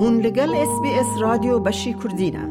هون لگل اس بی اس رادیو بشی کردینه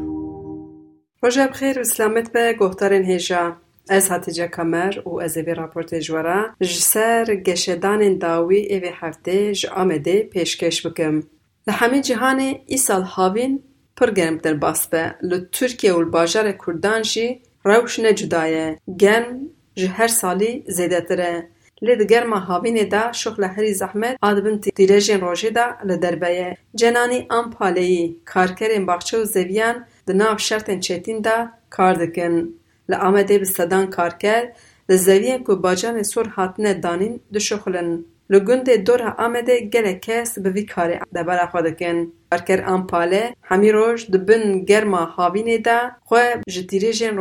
روژه بخیر و سلامت به گوهدارین هیجا. از هاتیجا کمر و از اوی راپورت جوارا جسر گشدان داوی اوی هفته ج آمده پیشکش بکم. لحمین جهان ای سال هاوین پر گرم در باس به. لترکیه و الباجار کردان جی روش نجدایه گرم her salî zêdetir e. لی ده گرما هاوینه ده شغل هری زحمت آدبن تیرژین روژه ده لدربایه. جنانی آن پالهی کارکرین باخچه و زویان ده ناف شرطن چهتین کار دکن. لآمده بستدان کارکر ده زویان که باجان سور حاطنه دانین ده شغلن. لگونده دور ها آمده گله کس به وی کاره ده خودکن. کارکر آن پاله همی روش ده بن گرما هاوینه ده خواه جتیرژین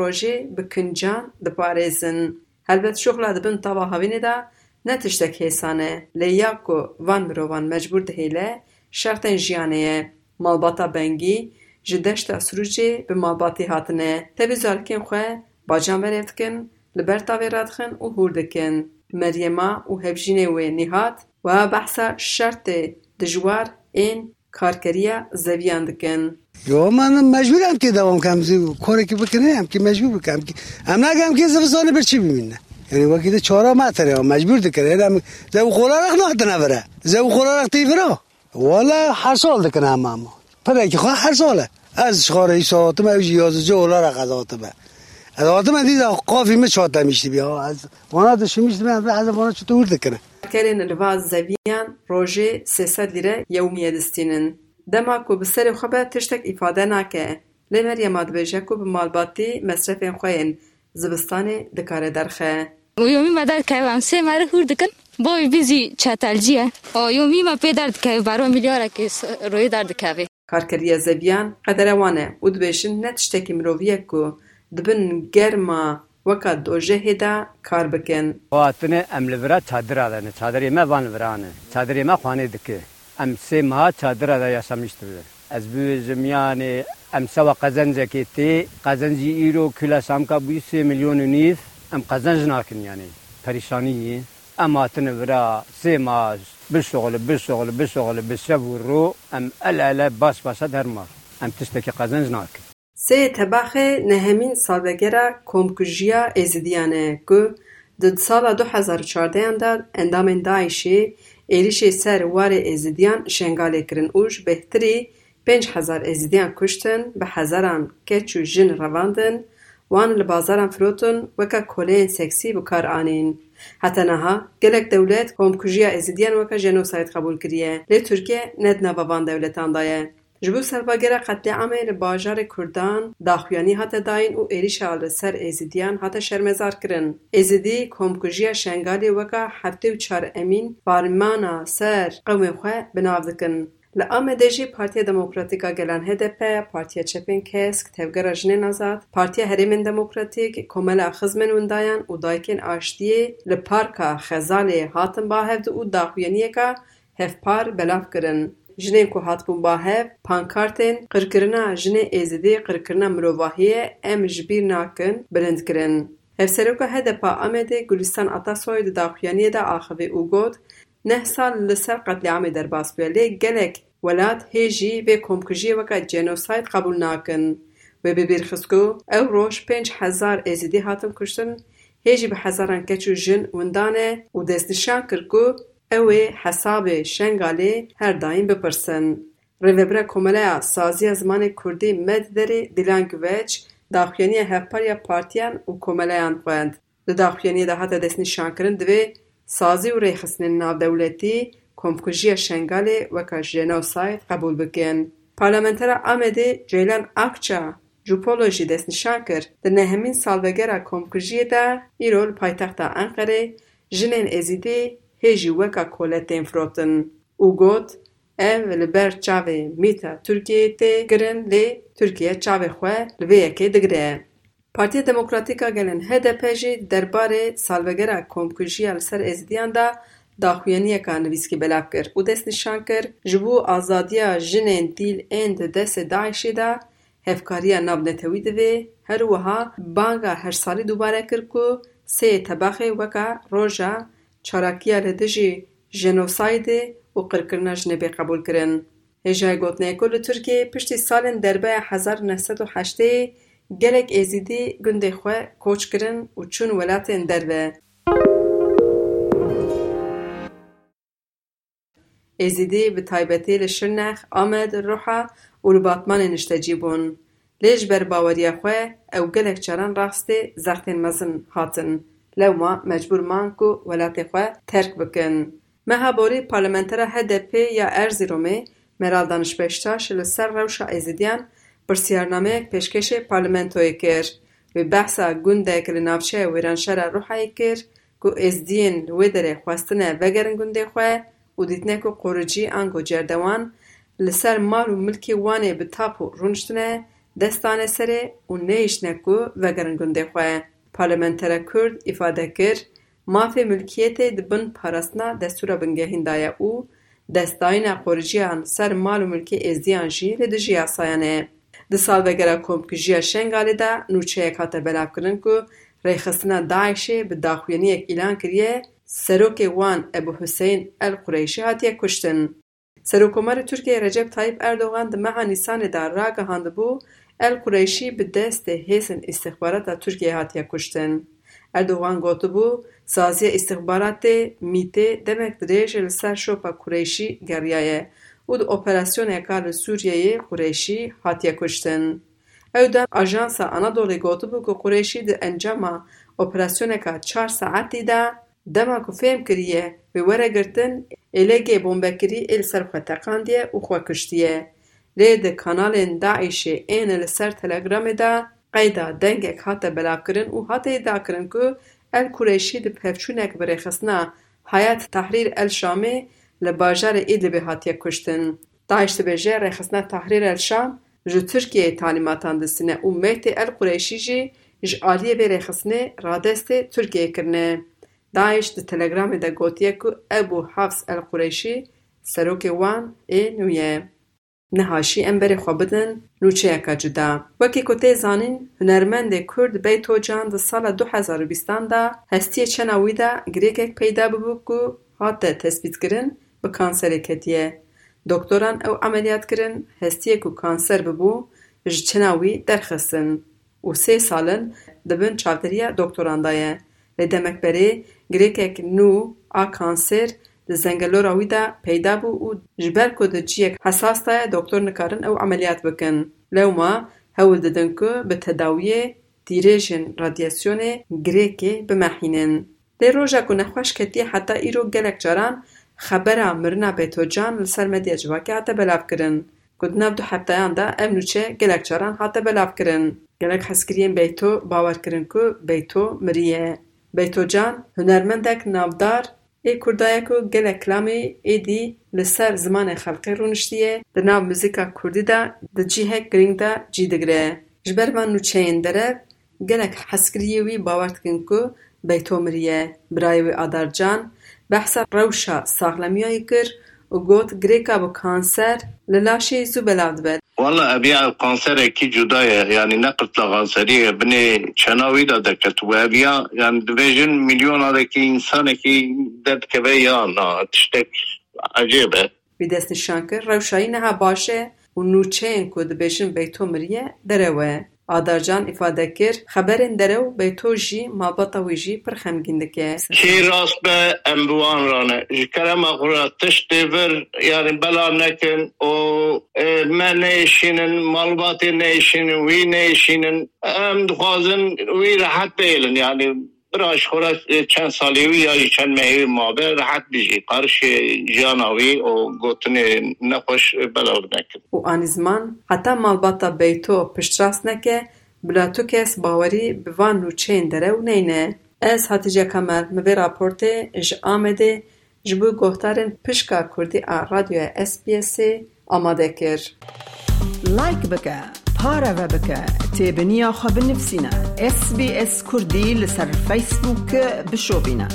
بکنجان ده پارزن. البته شغل ادبن تابا هاوینه ده نه تشتک هیسانه لیاکو وان مروان مجبور ده هیله شرط جیانه مالباتا بنگی جدشت اسروجی به مالباتی هاتنه تبی زارکین خواه باجان بریدکن لبرتا ویرادخن و هوردکن مریما و هبجینه و نیهات و بحث شرط دجوار این کارکریا زویان دکن یو من مجبورم که دوام کم زیو کاری که بکنه هم که مجبور بکنم که هم نگم که زفزانه بر چی ببینه یعنی وکی ده چهارا متره ها مجبور ده کنه یعنی زو خورا رخ ناحت نبره. زو خورا رخ تیفرا والا هر سال ده کنه ما همه پده که خواه هر ساله. از شخاره ای ساعتم او جیاز جا اولا رخ از آتمه. از آتمه دید قافی می چاعت بیا. از وانا داشته میشتی بیا از وانا چطور ده کنه کرین رواز زویان روژه سی سد لیره یومیه دستینن. دما کو بسر خبه تشتک ایفاده نکه لیمر یماد به کو بمالباتی مصرف این zivistanê dikare derxe. Yomî me derkeve em sê mere hûr dikin. Boy bizî çetelcî ye. Yomî me pê derdikeve baro milyarekê royê derdikeve. Karkeriya zeviyan qedere wan e û dibêjin ne tiştekî miroviyek ku dibin germa weka dojehê de kar bikin. Hatine em li vira çadira dene. Çadirê me van li virane. Çadirê me xwanê dike. Em sê meha çadira de yaşamıştır. Ez bêjim yani ام سوا قزن زکیتی قزن زی ایرو کلا سامکا بیست میلیون نیف ام قزن زنکن یعنی پریشانی اما آتن ورا سی ماز بشغل بشغل بشغل بشغل رو ام ال ال باس باس درمر ام تستکی قزن زنکن سی تباخه نهمین سالگیر کمکجیا ازدیانه که دو سال دو هزار چارده اندام داعشی ایریش سر واره ازدیان دیان کرن اوش بهتری پنج هزار ازیدیان کشتن به هزاران کچو جن رواندن وان لبازاران فروتن وکا کولین سیکسی بکار آنین. حتی نها گلک دولت کوم کجیا ازیدیان وکا جنو ساید قبول کریه لی ترکیه ندنا بوان دولتان دایه. جبو سرباگر قتل عمه لباجار کردان داخویانی حتا داین و ایریش آل سر ازیدیان حتا شرمزار کرن. ازیدی کوم کجیا شنگالی وکا حفته و چار امین بارمانا سر قوم خواه بنافذکن. Li Amedê jî Partiya Demokratîk a Gelan HDP, Partiya Çepên Kesk, Tevgera Jinên Azad, Partiya Herêmên Demokratîk, Komela Xizmên Windayan û Dayikên Aştiyê li Parka Xezalê hatin bavhevdin û daxuyaniyeka hevpar belav kirin. Jinên ku hatibûn bahev, pankartên qirkirina jinê Êzidî qirkirina mirovahiyê em ji bîr nakin bilind kirin. Hevseroka HDP Amedê Gulistan Atasoy di daxuyaniyê de axivî û got neh sal li ser qetleamê derbas bûye lê gelek welat hêjî vê komkujiyê weka genosayîd qebûl nakin. Wê bibîrxist ku ew roj pênc hezar Êzidî hatin kuştin, hêjî bi hezaran keç û jin windan e û destnîşan kir ku ew ê hesabê Şengalê her daîm bipirsin. Rêvebera Komeleya Saziya Zimanê Kurdî Medderê Dilan Güveç daxuyaniya hevpariya partiyan û komeleyan xwend. Li daxuyaniyê de hate destnîşankirin divê سازی و ریخسن ناو دولتی کمکوژی شنگالی و کشجی نو سای قبول بکن. پارلمنتر آمده جیلن اکچا جوپولوژی دست نشان کرد در نهمین سال وگره کمکوژی در ایرول پایتخت انقره جنین ازیده هیجی وکا کولت انفروتن او گوت ام و لبر چاوه میتا ترکیه تی گرن لی ترکیه چاوه خواه لویه که دگره. پارتی دموکراتیکا گلن هده پیجی در بار سالوگره کمکوشی سر ازدیان دا دا خوینی اکا نویس کی بلاف کر او دست نشان کر جبو آزادیا جنین دیل اند دس دایشی دا هفکاریا نو نتوید وی هروها بانگا هر سالی دوباره کر کو سی تباقی وکا روژا چاراکیا ردجی جنو ساید و قرکرنا به قبول کرن ایجای گوتنیکو لطرکی پشتی سال دربای حزار نسد و حشتی gelek êzîdî gundê xwe koç kirin û çûn welatên derve. Êzîdî bi taybetî li Şirnex, Amed, Roha û li Batmanê niştecî bûn. Lê ji ber baweriya xwe ew gelek caran rastê zextên mezin hatin. Lewma mecbûr man ku welatê xwe terk bikin. Meha borî parlamentera HDP ya Erzîromê Meral Danişbeştaş li ser rewşa êzidiyan پرسیارنامه پیشکش پارلمانتو کر و بحثا گنده کل نافشه ویران شرع روحه کر که از دین ویدر خواستن وگرن گنده خواه و دیتنه کو قروجی آنگو جردوان لسر مال و ملکی وانه بطاپ و رونشتنه دستانه سره و نیشنه کو وگرن گنده خواه پارلمانتر کرد افاده کرد مافه ملکیت دبن پارسنا دستورا بنگه هندای او دستاین قروجی آن سر مال و ملکی از دین جیل دجی آسایانه Di Komkujiya Şengalê de nûçeyek hate belavkirin ku rêxistina Daişê bi daxuyaniyek îlan kiriye serokê wan Ebu Huseyn el Qureyşî hatiye kuştin. Serokkomarê Tirkiyeyê Recep Tayyip Erdogan di meha Nîsanê de ragihandibû el Qureyşî bi destê hêsên îstixbarata Tirkiyeyê hatiye kuştin. Erdogan gotibû saziya îstixbaratê mîtê demek dirêj li ser şopa Qureyşî geriyaye او د اپراسیون اکار سوریه قریشی حاتیه کشتن. او دم اجانس آنادولی گوتو بو که قریشی د انجام اپراسیون اکار چار ساعت دیده دمه که کریه به وره گرتن ایلی گه ال سر او خوه کشتیه. ری ده کانال داعش این سر تلگرام ده قیده دنگه که حتی بلا کرن او حتی دا کرن که ال قریشی ده پفچونه برخصنا حیات تحریر ال شامه لباجر اید به هاتیه کوشتن. دایشت به جه رخصنا تحریر الشام جو ترکیه تانیماتان دستنه و مهتی ال قریشی جی به رخصنا رادست ترکیه کرنه دایشت د تلگرام ده گوتیه ابو حفص ال قریشی سروک وان ای نویه نهاشی ام بری خوابدن نوچه یکا جدا وکی کتی زانین هنرمند کرد بیتو جان ده سال دو حزار و بیستان ده هستیه چناوی ده گریگ پیدا ببوکو هاته تسبیت گرن bi kanserê ketiye. Doktoran ew emeliyat kirin hestiyê ku kanser bibû ji çena wî derxistin û sê salin dibin çavderiya doktoran de ye. Lê demek berê girêkek nû a kanser di zengelora wî de peyda bû û ji ber ku di ciyek hesas de doktor nikarin ew emeliyat bikin. Lewma hewil didin ku bi tedawiyê dîrêjên radyasyonê girêkê bimehînin. Lê roja ku nexweş ketiye heta îro gelek caran خبر مرنا بيتو جان لسر مدية جواكي عطا بلاف كرن. كنت نبدو حتى ياندا ام نوچه جلق جاران عطا بلاف كرن. جلق حسكرين باور كرن كو بيتو مرية بيتو جان هنرمندك نابدار اي كردايكو جلق كلامي اي دي لسر زمان خلقي رونشتية دناب مزيكا كردي دا دا جيه كرن دا جي دغري. جبر من نوچه اندرب جلق حسكريوي باور كرن كو بيتو مرية برايوي بحث روشا ساغلمیه کر و گوت گریکا با کانسر للاشه ایزو بلاد بید والا ابیع کانسر اکی جدایه یعنی نقرد لغانسریه بنی چناوی دا دکت و ابیع یعنی دویجن ملیون آده که انسان اکی درد که بیا نا تشتک عجیبه بی دست روشایی نها باشه و نوچه اینکو دویجن بیتو مریه دره Adarcan îfade kir xeberên derew Beyto jî malbata wî jî pir xemgîn dike. كي راس به امبوان رانا كلام اقرا تشتفر يعني بلا نكن او ما نيشين مالبات نيشين وي نيشين ام دخوازن وي راحت بيلن يعني برایش خورش چند سالی یا چند مهی مابر راحت بیجی. قرش جاناوی و گوتن نخوش بلاور نکن. و آن حتی حتا مالباتا بیتو پشت راست نکه بلا تو کس باوری بوان و چین و نینه. از حتی جا کمر مبی راپورتی ج آمده. جبو گوهتارن پشکا کردی رادیو اس بی آماده کر. لایک بکه بك تابنيا خب نفسنا اس بي اس كردي لسر فيسبوك بشوفينا